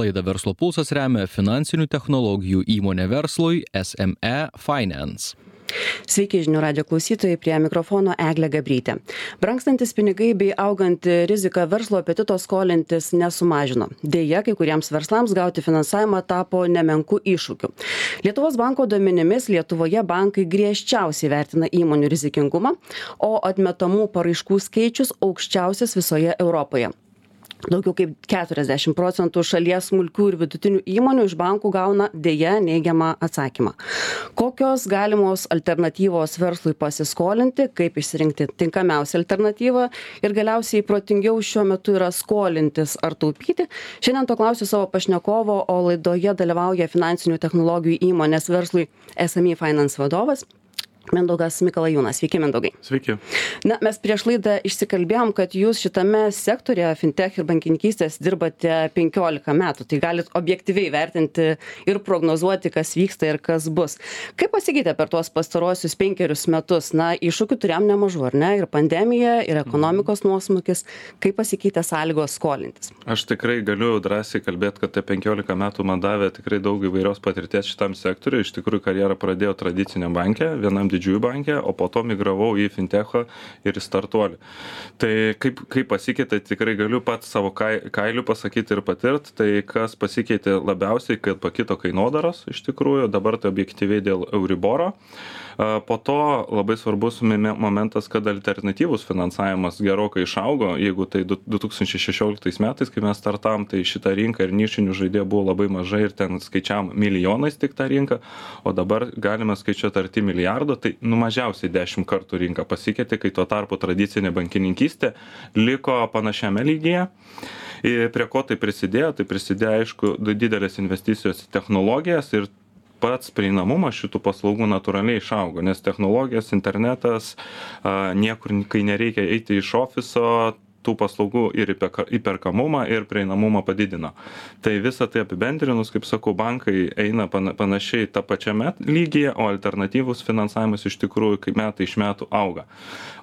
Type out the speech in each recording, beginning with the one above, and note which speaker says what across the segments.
Speaker 1: Laidą Verslo pulsas remia finansinių technologijų įmonė verslui SME Finance.
Speaker 2: Sveiki žinių radio klausytojai, prie mikrofono Eglė Gabrytė. Brankstantis pinigai bei auganti rizika verslo apetito skolintis nesumažino. Deja, kai kuriems verslams gauti finansavimą tapo nemenku iššūkiu. Lietuvos banko duomenimis Lietuvoje bankai griežčiausiai vertina įmonių rizikingumą, o atmetamų paraiškų skaičius aukščiausias visoje Europoje daugiau kaip keturiasdešim procentų šalies smulkių ir vidutinių įmonių iš bankų gauna deja neigiamą atsakymą. Kokios galimos alternatyvos verslui pasiskolinti kaip išsirinkti tinkamiausią alternatyvą ir galiausiai protingiau šiuo metu yra skolintis ar taupyti? Šiandien to klausiu savo pašnekovo o laidoje dalyvauja finansinių technologijų įmonės verslui sme finance vadovas Mindaugas Mikalajūnas. Sveiki, Mindaugai.
Speaker 3: Sveiki.
Speaker 2: Na, mes prieš laidą išsikalbėjom, kad jūs šitame sektorėje, fintech ir bankininkystės dirbate 15 metų. Tai galit objektyviai vertinti ir prognozuoti, kas vyksta ir kas bus. Kaip pasikeitė per tuos pastarosius penkerius metus? Na, iššūkių turėjom nemažų, ar ne? Ir pandemija, ir ekonomikos nuosmukis. Kaip pasikeitė sąlygos skolintis?
Speaker 3: Aš tikrai galiu drąsiai kalbėti, kad tie 15 metų man davė tikrai daug įvairios patirties šitam sektoriui. Iš tikrųjų, karjerą pradėjau tradicinėm bankė, vienam didžiuliu didžiųjų banke, o po to migravau į fintechą ir į startuolį. Tai kaip, kaip pasikeitė, tikrai galiu pats savo kailių pasakyti ir patirt, tai kas pasikeitė labiausiai, kad pakito kainodaros iš tikrųjų, dabar tai objektyviai dėl Euriboro. Po to labai svarbus momentas, kad alternatyvus finansavimas gerokai išaugo. Jeigu tai 2016 metais, kai mes startam, tai šitą rinką ir nišinių žaidėjų buvo labai mažai ir ten skaičiavam milijonais tik tą rinką, o dabar galime skaičiuoti arti milijardo, tai nu mažiausiai 10 kartų rinka pasikeitė, kai tuo tarpu tradicinė bankininkystė liko panašiame lygyje. Ir prie ko tai prisidėjo? Tai prisidėjo, aišku, didelės investicijos į technologijas ir pats prieinamumas šitų paslaugų natūraliai išaugo nes technologijos internetas niekur kai nereikia eiti iš ofiso tų paslaugų ir įperkamumą ir prieinamumą padidino. Tai visa tai apibendrinus kaip sakau bankai eina pana panašiai ta pačiame lygyje o alternatyvus finansavimas iš tikrųjų kaip metai iš metų auga.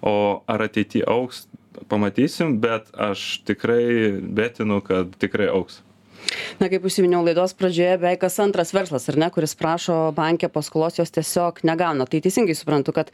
Speaker 3: O ar ateity augs pamatysim bet aš tikrai betinu kad tikrai augs
Speaker 2: na kaip užsiminiau laidos pradžioje beveik kas antras verslas ar ne kuris prašo banke paskolos jos tiesiog negauna. Tai teisingai suprantu kad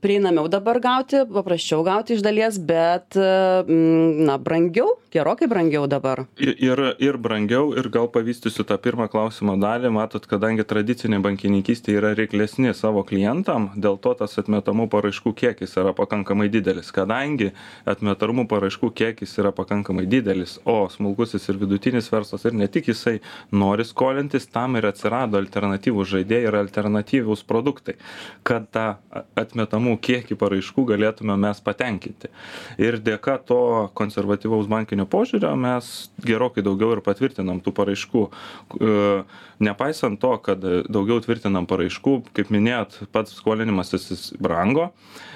Speaker 2: prieinamiau dabar gauti paprasčiau gauti iš dalies bet mm, na brangiau gerokai brangiau dabar.
Speaker 3: Ir ir brangiau ir gal pavystysiu tą pirmą klausimo dalį. Matot kadangi tradicinė bankininkystė yra reiklesni savo klientam dėl to tas atmetamų paraiškų kiekis yra pakankamai didelis. Kadangi atmetamų paraiškų kiekis yra pakankamai didelis o smulkusis ir vidutinis verslas ir ne tik jisai nori skolintis tam ir atsirado alternatyvūs žaidėjai ir alternatyvūs produktai. Kad tą atmetamų kiekį paraiškų galėtume mes patenkinti. Ir dėka to konservatyvaus bankinio požiūrio mes gerokai daugiau ir patvirtinam tų paraiškų. E, nepaisant to kad daugiau tvirtinam paraiškų kaip minėjot pats skolinimasis jis brango.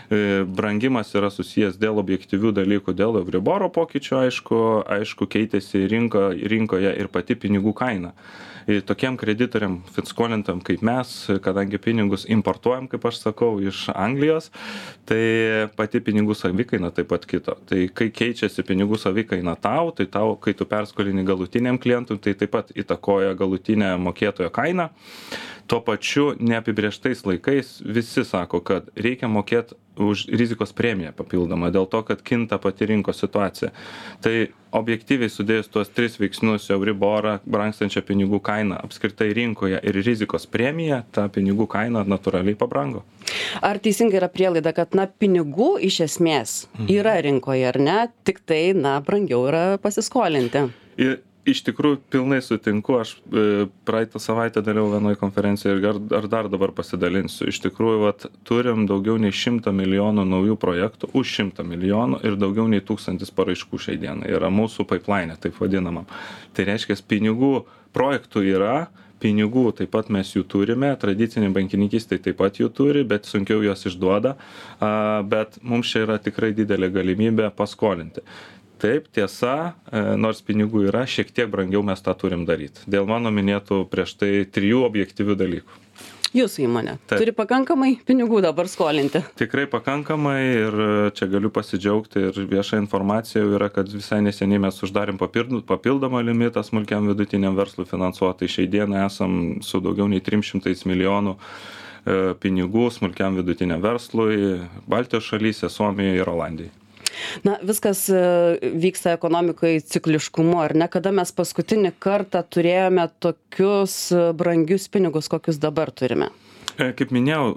Speaker 3: E, brangimas yra susijęs dėl objektyvių dalykų dėl euriboro pokyčių aišku aišku keitėsi rinka rinkoje ir pati pinigų kaina. Ir tokiem kreditoriam skolintam kaip mes kadangi pinigus importuojam kaip aš sakau iš anglijos tai pati pinigų savikaina taip pat kito. Tai kai keičiasi pinigų savikaina tau tai tau kai tu perskolini galutiniam klientui tai taip pat įtakoja galutinę mokėtojo kainą. Tuo pačiu neapibrėžtais laikais visi sako kad reikia mokėt už rizikos premiją papildomą dėl to kad kinta pati rinkos situacija. Tai objektyviai sudėjus tuos tris veiksnius euriborą brangstančią pinigų kainą apskritai rinkoje ir rizikos premiją ta pinigų kaina natūraliai pabrango.
Speaker 2: Ar teisinga yra prielaida kad na pinigų iš esmės mhm. yra rinkoje ar ne? Tiktai na brangiau yra pasiskolinti.
Speaker 3: Ir iš tikrųjų pilnai sutinku aš e, praeitą savaitę dalyvavau vienoj konferencijoj ir ar ar dar dabar pasidalinsiu. Iš tikrųjų vat turim daugiau nei šimtą milijonų naujų projektų už šimtą milijonų ir daugiau nei tūkstantis paraiškų šiai dienai yra mūsų paiplaine taip vadinamam. Tai reiškias pinigų projektų yra pinigų taip pat mes jų turime tradicinė bankininkystė taip pat jų turi bet sunkiau juos išduoda a bet mums čia yra tikrai didelė galimybė paskolinti taip tiesa e, nors pinigų yra šiek tiek brangiau mes tą turim daryt dėl mano minėtų prieš tai trijų objektyvių dalykų
Speaker 2: Jūsų įmonė
Speaker 3: Taip.
Speaker 2: turi pakankamai pinigų dabar skolinti.
Speaker 3: Tikrai pakankamai ir čia galiu pasidžiaugti ir vieša informacija jau yra, kad visai neseniai mes papild- papildomą limitą smulkiam vidutiniam verslui finansuoti. Šiai dienai esam su daugiau nei 300 milijonų e, pinigų smulkiam vidutiniam verslui Baltijos šalyse, Suomijoje ir Olandijai.
Speaker 2: Na, viskas e, vyksta ekonomikai cikliškumu, ar ne? Kada mes paskutinį kartą turėjome tokius e, brangius pinigus, kokius dabar turime?
Speaker 3: E, Kaip minėjau,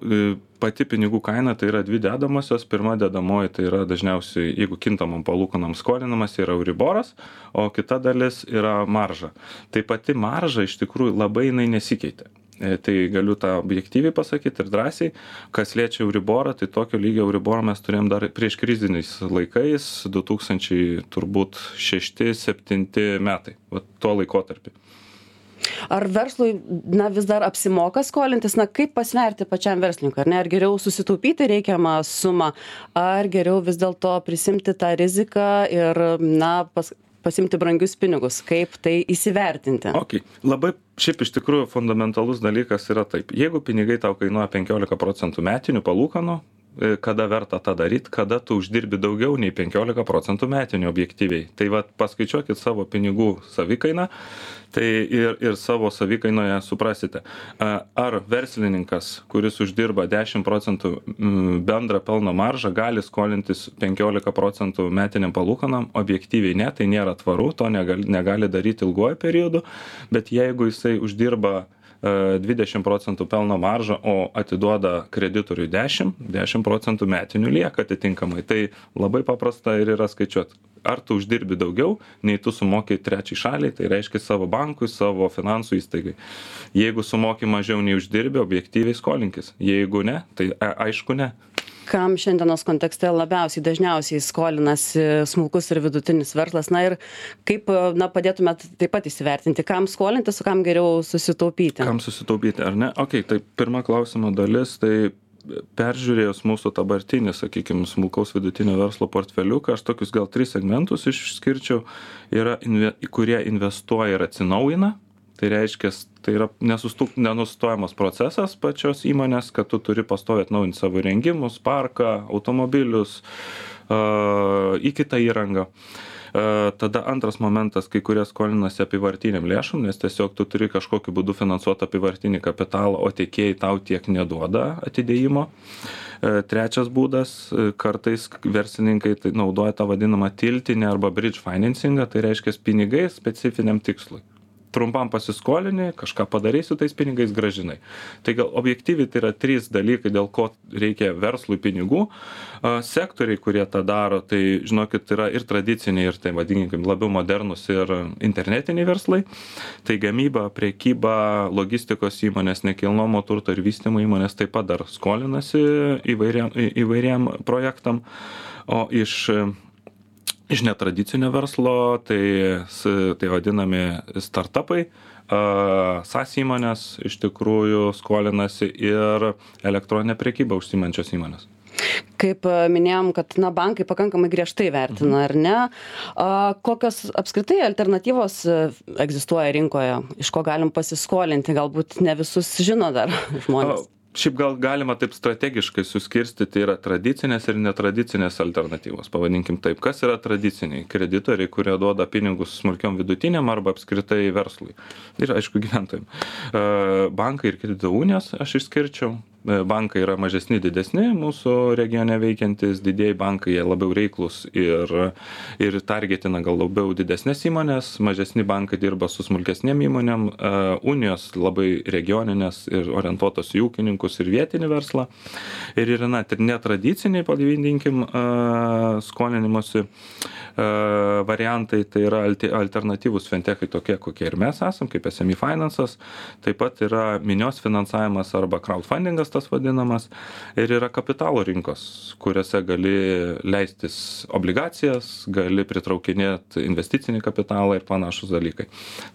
Speaker 3: pati pinigų kaina tai yra dvi dedamosios. Pirma dedamoji tai yra dažniausiai, jeigu kintamam palūkanam skolinamas, yra euriboras, o kita dalis yra marža. Tai pati marža iš tikrųjų labai jinai nesikeitė. E, Tai galiu tą objektyviai pasakyti ir drąsiai, kas liečia euriborą, tai tokio lygio euriborą mes turėjom dar prieš kriziniais laikais, 2000 turbūt 6-7 metai, va, tuo laikotarpiu.
Speaker 2: Ar verslui na, vis dar apsimoka skolintis, na kaip pasverti pačiam verslininkui, ar ne? Ar geriau susitaupyti reikiamą sumą, ar geriau vis dėlto prisimti tą riziką ir, na, pas, pasimti brangius pinigus, kaip tai įsivertinti?
Speaker 3: Okay. Labai šiaip iš tikrųjų fundamentalus dalykas yra taip. Jeigu pinigai tau kainuoja 15 procentų metinių palūkanų, kada verta tą daryti, kada tu uždirbi daugiau nei 15 procentų metinių objektyviai. Tai vad paskaičiuokit savo pinigų savikainą tai ir, ir savo savikainoje suprasite, ar verslininkas, kuris uždirba 10 procentų bendrą pelno maržą, gali skolintis 15 procentų metiniam palūkanam, objektyviai ne, tai nėra tvaru, to negali, negali daryti ilguoju periodu, bet jeigu jisai uždirba e, 20 procentų pelno maržą, o atiduoda kreditoriui 10, 10 procentų metinių lieka atitinkamai. Tai labai paprasta ir yra skaičiuoti. Ar tu uždirbi daugiau, nei tu sumoki trečiai šaliai, tai reiškia savo bankui, savo finansų įstaigai. Jeigu sumoki mažiau nei uždirbi, objektyviai skolinkis. Jeigu ne, tai a, aišku ne.
Speaker 2: Kam šiandienos kontekste labiausiai dažniausiai skolinasi smulkus ir vidutinis verslas? Na ir kaip na, padėtumėt taip pat įsivertinti, kam skolintis, o kam geriau susitaupyti?
Speaker 3: Kam susitaupyti, ar ne? Ok, tai pirma klausimo dalis, tai peržiūrėjus mūsų dabartinį, sakykime, smulkaus vidutinio verslo portfeliuką, aš tokius gal tris segmentus išskirčiau, yra, inve, kurie investuoja ir atsinaujina. Tai reiškia, tai yra nesustuk, nenustojamas procesas pačios įmonės, kad tu turi pastovi atnaujinti savo rengimus, parką, automobilius, į kitą įrangą. Tada antras momentas, kai kurie skolinasi apivartiniam lėšom, nes tiesiog tu turi kažkokiu būdu finansuoti apivartinį kapitalą, o tiekėjai tau tiek neduoda atidėjimo. Trečias būdas, kartais verslininkai tai naudoja tą vadinamą tiltinę arba bridge financingą, tai reiškia pinigai specifiniam tikslui trumpam pasiskolini, kažką padarai su tais pinigais gražinai. Tai gal objektyviai tai yra trys dalykai, dėl ko reikia verslui pinigų. Sektoriai, kurie tą daro, tai žinokit, yra ir tradiciniai, ir tai vadinkim labiau modernus ir internetiniai verslai. Tai gamyba, priekyba, logistikos įmonės, nekilnojamo turto ir vystimo įmonės taip pat dar skolinasi įvairiam, įvairiam projektam. O iš iš netradicinio verslo, tai, tai vadinami startupai, SAS įmonės iš tikrųjų skolinasi ir elektroninę priekybą užsimančios įmonės.
Speaker 2: Kaip minėjom, kad na, bankai pakankamai griežtai vertina, ar ne? A, kokios apskritai alternatyvos egzistuoja rinkoje, iš ko galim pasiskolinti, galbūt ne visus žino dar žmonės.
Speaker 3: Šiaip gal galima taip strategiškai suskirstyti yra tradicinės ir netradicinės alternatyvos. Pavadinkim taip kas yra tradiciniai kreditoriai kurie duoda pinigus smulkiom vidutinėm arba apskritai verslui? Ir aišku gyventojam. Bankai ir kredito unijos aš išskirčiau bankai yra mažesni didesni mūsų regione veikiantys didieji bankai jie labiau reiklūs ir ir targetina gal labiau didesnes įmones mažesni bankai dirba su smulkesnėm įmonėm unijos labai regioninės ir orientuotos į ūkininkus ir vietinį verslą. Ir yra na netradiciniai pavadinkim skolinimosi variantai tai yra alternatyvūs fintechai tokie kokie ir mes esam kaip SME Finance'as taip pat yra minios finansavimas arba crowdfundingas tas vadinamas. Ir yra kapitalo rinkos kuriose gali leistis obligacijas gali pritraukinėt investicinį kapitalą ir panašūs dalykai.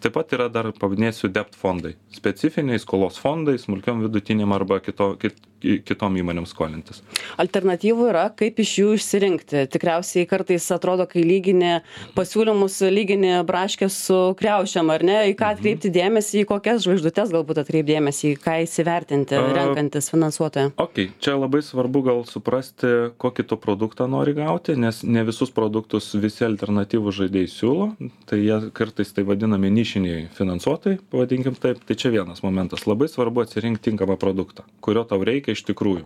Speaker 3: Taip pat yra dar paminėsiu debt fondai. Specifiniai skolos fondai smulkiom vidutinėm arba kito kit kitom įmonėm skolintis.
Speaker 2: Alternatyvų yra kaip iš jų išsirinkti. Tikriausiai kartais atrodo kai lygini pasiūlymus lygini braškes su kriaušėm ar ne? Į ką mhm. atkreipti dėmesį į kokias žvaigždutes galbūt atkreipt dėmesį į ką įsivertinti renkantis finansuotoją
Speaker 3: okei čia labai svarbu gal suprasti kokį tu produktą nori gauti nes ne visus produktus visi alternatyvūs žaidėjai siūlo. Tai jie kartais tai vadinami nišiniai finansuotojai pavadinkim taip. Tai čia vienas momentas. Labai svarbu atsirinkt tinkamą produktą kurio tau reikia iš tikrųjų.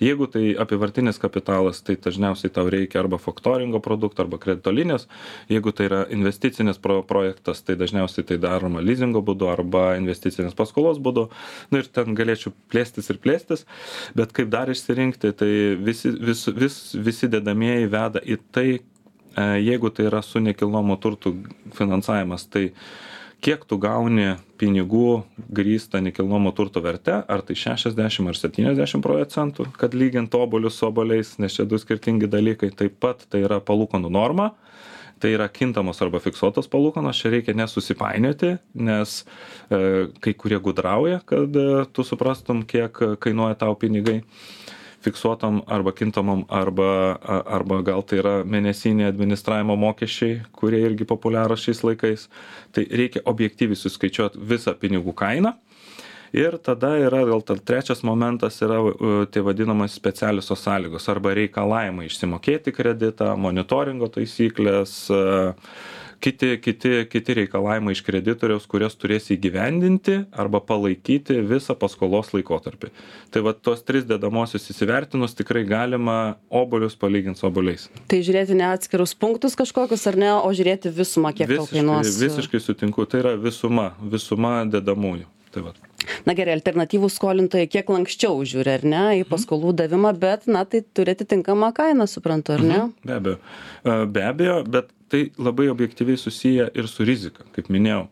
Speaker 3: Jeigu tai apyvartinis kapitalas tai dažniausiai tau reikia arba faktoringo produkto arba kredito linijos jeigu tai yra investicinis pro projektas tai dažniausiai tai daroma lizingo būdu arba investicinės paskolos būdu. Nu ir ten galėčiau plėstis ir plėstis bet kaip dar išsirinkti tai visi vis vis visi dedamieji veda į tai e, jeigu tai yra su nekilnojamu turtu finansavimas tai kiek tu gauni pinigų grįstą nekilnojamo turto verte ar tai šešiasdešim ar septyniasdešim procentų kad lygint obuolius su obuoliais nes čia du skirtingi dalykai taip pat tai yra palūkanų norma tai yra kintamos arba fiksuotos palūkanos čia reikia nesusipainioti nes e, kai kurie gudrauja kad e, tu suprastum kiek kainuoja tau pinigai fiksuotam arba kintamam arba arba gal tai yra mėnesiniai administravimo mokesčiai kurie irgi populiarūs šiais laikais. Tai reikia objektyviai suskaičiuot visą pinigų kainą ir tada yra gal dar trečias momentas yra tie vadinamos specialiosios sąlygos arba reikalavimai išsimokėti kreditą monitoringo taisyklės kiti kiti kiti reikalavimai iš kreditoriaus kuriuos turės įgyvendinti arba palaikyti visą paskolos laikotarpį. Tai vat tuos tris dedamuosius įsivertinus tikrai galima obuolius palygint su obuoliais.
Speaker 2: Tai žiūrėti ne atskirus punktus kažkokius ar ne o žiūrėti visumą kiek tau kainuos.
Speaker 3: visiškai sutinku. Tai yra visuma visuma dedamųjų tai vat.
Speaker 2: Na gerai alternatyvūs skolintojai kiek lanksčiau žiūri ar ne į mhm. paskolų davimą bet na tai turi atitinkamą kainą suprantu ar ne?
Speaker 3: Mhm. be abejo. E, be abejo bet tai labai objektyviai susiję ir su rizika kaip minėjau.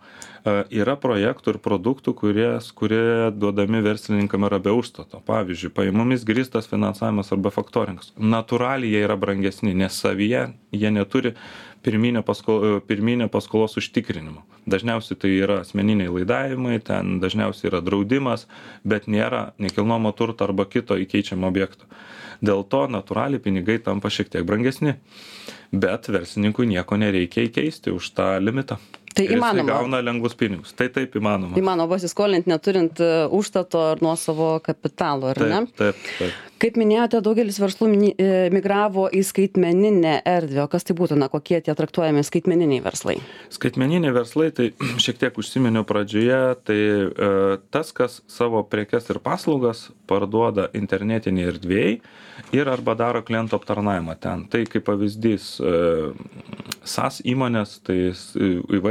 Speaker 3: Yra projektų ir produktų kuries kurie duodami verslininkam yra be užstato. Pavyzdžiui pajamomis grįstas finansavimas arba faktoringas. Natūraliai jie yra brangesni nes savyje jie neturi pirminio pasko pirminio paskolos užtikrinimo. Dažniausiai tai yra asmeniniai laidavimai ten dažniausiai yra draudimas bet nėra nekilnojamo turto arba kito įkeičiamo objekto. Dėl to natūraliai pinigai tampa šiek tiek brangesni bet verslininkui nieko nereikia įkeisti už tą limitą
Speaker 2: tai įmanoma.
Speaker 3: gauna lengvus pinigus. Tai taip įmanoma.
Speaker 2: Įmanoma pasiskolint neturint e, užstato ar nuosavo kapitalo ar ne?
Speaker 3: Taip taip
Speaker 2: kaip minėjote daugelis verslų e, migravo į skaitmeninę erdvę. O kas tai būtų? Na kokie tie traktuojami skaitmeniniai verslai?
Speaker 3: Skaitmeniniai verslai tai šiek tiek užsiminiau pradžioje tai e, tas kas savo prekes ir paslaugas parduoda internetinėj erdvėj ir arba daro klientų aptarnavimą ten. Tai kaip pavyzdys SaaS įmonės, tai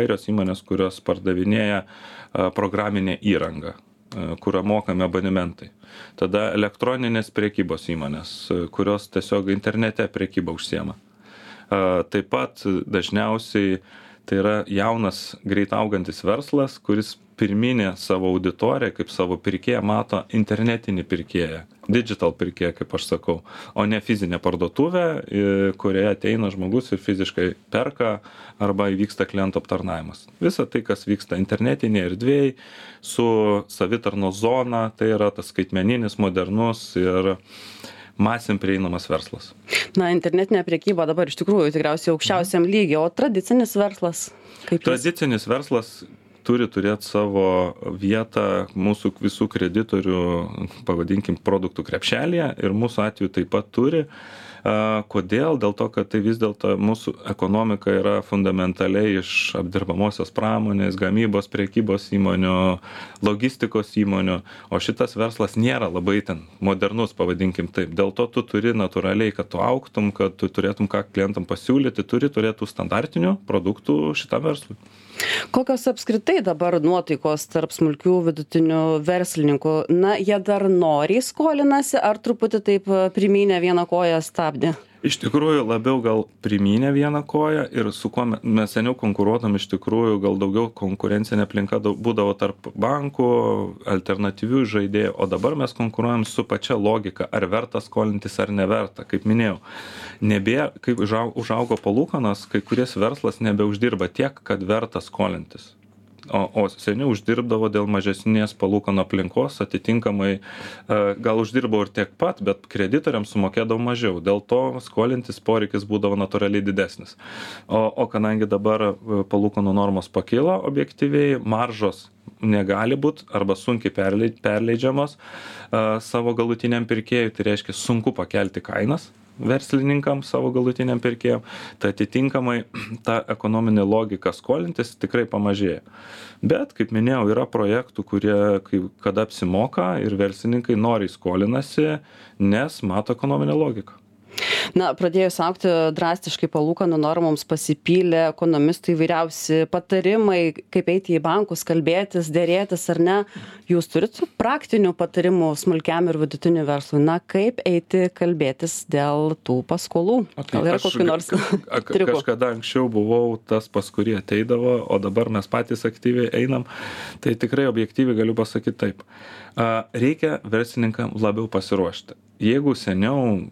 Speaker 3: įvairios įmonės, kurios pardavinėja programinę įrangą, kurią mokami abonementai. Tada elektroninės priekybos įmonės, kurios tiesiog internete priekybą užsiema. Taip pat dažniausiai tai yra jaunas, greit augantis verslas, kuris pirminę savo auditoriją kaip savo pirkėją mato internetinį pirkėją digital pirkėją kaip aš sakau o ne fizinę parduotuvę į kurioje ateina žmogus ir fiziškai perka arba įvyksta klientų aptarnavimas visa tai kas vyksta internetinėj erdvėj su savitarnos zona tai yra tas skaitmeninis modernus ir masėm prieinamas verslas.
Speaker 2: Na, internetinė priekyba dabar iš tikrųjų tikriausiai aukščiausiam lygiai, o tradicinis verslas?
Speaker 3: Kaip tradicinis verslas turi turėt savo vietą mūsų visų kreditorių pavadinkim produktų krepšelyje ir mūsų atveju taip pat turi Kodėl? Dėl to, kad tai vis dėlto mūsų ekonomika yra fundamentaliai iš apdirbamosios pramonės, gamybos, priekybos įmonių, logistikos įmonių, o šitas verslas nėra labai ten modernus, pavadinkim taip. Dėl to tu turi natūraliai, kad tu auktum, kad tu turėtum ką klientam pasiūlyti, turi turėtų standartinių produktų šitam verslui.
Speaker 2: Kokios apskritai dabar nuotaikos tarp smulkių vidutinių verslininkų? Na, jie dar noriai skolinasi ar truputį taip primynė vieną koją stabdė?
Speaker 3: Iš tikrųjų labiau gal primynė vieną koją ir su kuo me- mes seniau konkuruodavom iš tikrųjų gal daugiau konkurencinė aplinka būdavo tarp bankų alternatyvių žaidėjų o dabar mes konkuruojam su pačia logika ar verta skolintis ar neverta. Kaip minėjau nebėra kaip užau užaugo palūkanos kai kuris verslas nebeuždirba tiek kad verta skolintis o o seniau uždirbdavo dėl mažesnės palūkanų aplinkos atitinkamai e, gal uždirbau ir tiek pat bet kreditoriams sumokėdavau mažiau. Dėl to skolintis poreikis būdavo natūraliai didesnis. O o kadangi dabar e, palūkanų normos pakilo objektyviai maržos negali būt arba sunkiai perlei perleidžiamos a, savo galutiniam pirkėjui tai reiškia sunku pakelti kainas verslininkam savo galutiniam pirkėjam tai atitinkamai ta ekonominė logika skolintis tikrai pamažėjo bet kaip minėjau yra projektų kurie kai kada apsimoka ir verslininkai noriai skolinasi nes mato ekonominę logiką
Speaker 2: na pradėjus augti drastiškai palūkanų normoms pasipylė ekonomistų įvairiausi patarimai kaip eiti į bankus kalbėtis derėtis ar ne jūs turit praktinių patarimų smulkiam ir vidutiniui verslui na kaip eiti kalbėtis dėl tų paskolų gal yra kokių nors triukų
Speaker 3: Kažkada anksčiau buvau tas, pas kurį ateidavo, o dabar mes patys aktyviai einam. Tai tikrai objektyviai galiu pasakyti taip. Reikia verslininkam labiau pasiruošti. Jeigu seniau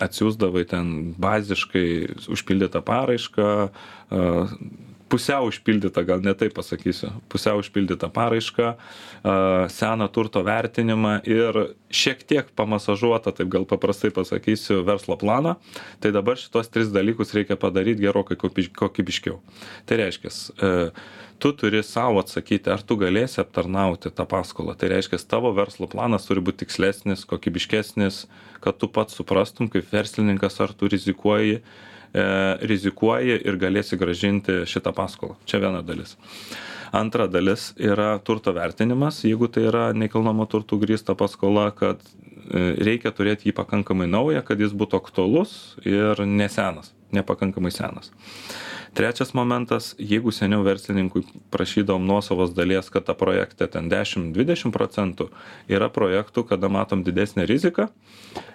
Speaker 3: atsiųsdavai ten baziškai užpildytą paraišką, pusiau užpildytą, gal ne taip pasakysiu, pusiau užpildytą paraišką, seną turto vertinimą ir šiek tiek pamasažuotą, taip gal paprastai pasakysiu, verslo planą, tai dabar šitos tris dalykus reikia padaryti gerokai kokybi- kokybiškiau. Tai reiškia, tu turi savo atsakyti, ar tu galėsi aptarnauti tą paskolą. Tai reiškia, tavo verslo planas turi būti tikslesnis, kokybiškesnis, kad tu pats suprastum kaip verslininkas, ar tu rizikuoji e, rizikuoji ir galėsi gražinti šitą paskolą. Čia viena dalis. Antra dalis yra turto vertinimas, jeigu tai yra nekilnojamo turtų grįsta paskola, kad reikia turėti jį pakankamai naują, kad jis būtų aktualus ir nesenas, nepakankamai senas. Trečias momentas, jeigu seniau verslininkui prašydavom nuosavos dalies, kad tą projektą ten 10-20 procentų, yra projektų, kada matom didesnę riziką,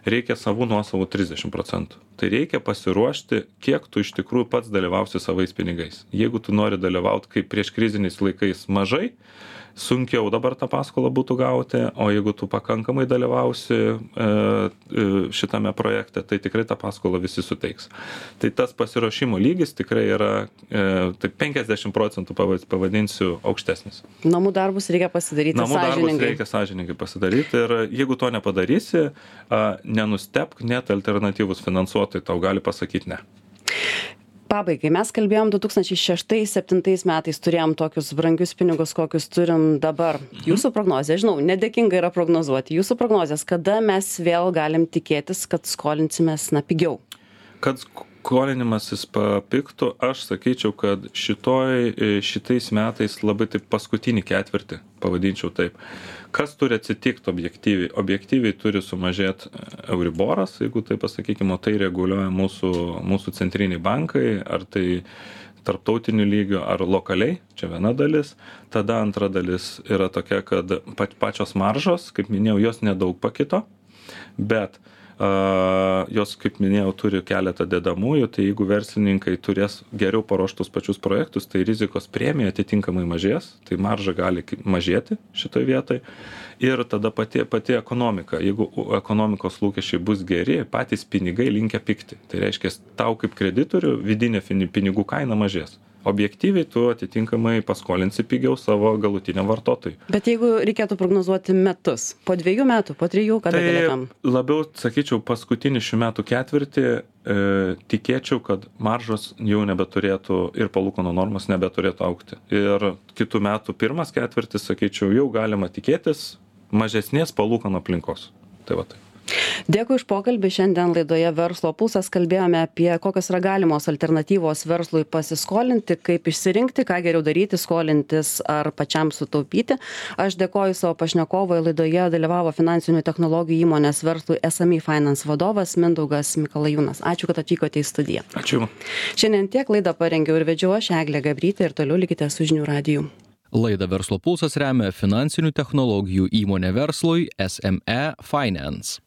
Speaker 3: reikia savų nuosavų 30 procentų. Tai reikia pasiruošti, kiek tu iš tikrųjų pats dalyvausi savais pinigais. Jeigu tu nori dalyvauti kaip prieš kriziniais laikais mažai, sunkiau dabar tą paskolą būtų gauti, o jeigu tu pakankamai dalyvausi e, e, šitame projekte, tai tikrai tą paskolą visi suteiks. Tai tas pasiruošimo lygis tikrai yra e, tai 50 procentų pava- pavadinsiu aukštesnis.
Speaker 2: namų darbus reikia pasidaryti
Speaker 3: Namų darbus
Speaker 2: sąžiningai
Speaker 3: reikia sąžininkai pasidaryti ir jeigu to nepadarysi, a, nenustepk, net alternatyvus finansuotojai tau gali pasakyti ne.
Speaker 2: Pabaigai mes kalbėjom du tūkstančiai šeštais septintais metais turėjom tokius brangius pinigus kokius turim dabar. Jūsų prognozė žinau nedėkinga yra prognozuoti. Jūsų prognozės kada mes vėl galim tikėtis kad skolinsimės na pigiau?
Speaker 3: Kad skolinimasis papiktų, aš sakyčiau, kad šitoj, e, šitais metais labai taip paskutinį ketvirtį, pavadinčiau taip. Kas turi atsitikti objektyviai? Objektyviai turi sumažėti Euriboras, jeigu tai pasakykime, o tai reguliuoja mūsų, mūsų centriniai bankai, ar tai tarptautiniu lygiu ar lokaliai, čia viena dalis. Tada antra dalis yra tokia, kad pačios maržos, kaip minėjau, jos nedaug pakito, bet jos, kaip minėjau, turi keletą dedamųjų, tai jeigu verslininkai turės geriau paruoštus pačius projektus, tai rizikos premija atitinkamai mažės, tai marža gali mažėti šitoje vietoje. Ir tada pati, pati ekonomika, jeigu ekonomikos lūkesčiai bus geri, patys pinigai linkia pikti. Tai reiškia, tau kaip kreditorių vidinė pinigų kaina mažės. Objektyviai tu atitinkamai paskolinsi pigiau savo galutiniam vartotojui.
Speaker 2: bet jeigu reikėtų prognozuoti metus po dviejų metų po trijų kada galėtum
Speaker 3: Tai labiau, sakyčiau, paskutinį šių metų ketvirtį e, tikėčiau, kad maržos jau nebeturėtų ir palūkanų normos nebeturėtų aukti. Ir kitų metų pirmas ketvirtis, sakyčiau, jau galima tikėtis mažesnės palūkanų aplinkos. Tai va tai.
Speaker 2: Dėkui už pokalbį. Šiandien laidoje verslo pulsas kalbėjome apie kokios yra galimos alternatyvos verslui pasiskolinti kaip išsirinkti ką geriau daryti skolintis ar pačiam sutaupyti. Aš dėkoju savo pašnekovui. Laidoje dalyvavo finansinių technologijų įmonės verslui sme finance vadovas mindaugas mikalajūnas. Ačiū kad atvykote į studiją.
Speaker 3: Ačiū.
Speaker 2: šiandien tiek laidą parengiau ir vedžiau aš eglė gabrytė ir toliau likite su žinių radiju.
Speaker 1: Laidą Verslo pulsas remia finansinių technologijų įmonė verslui SME Finance.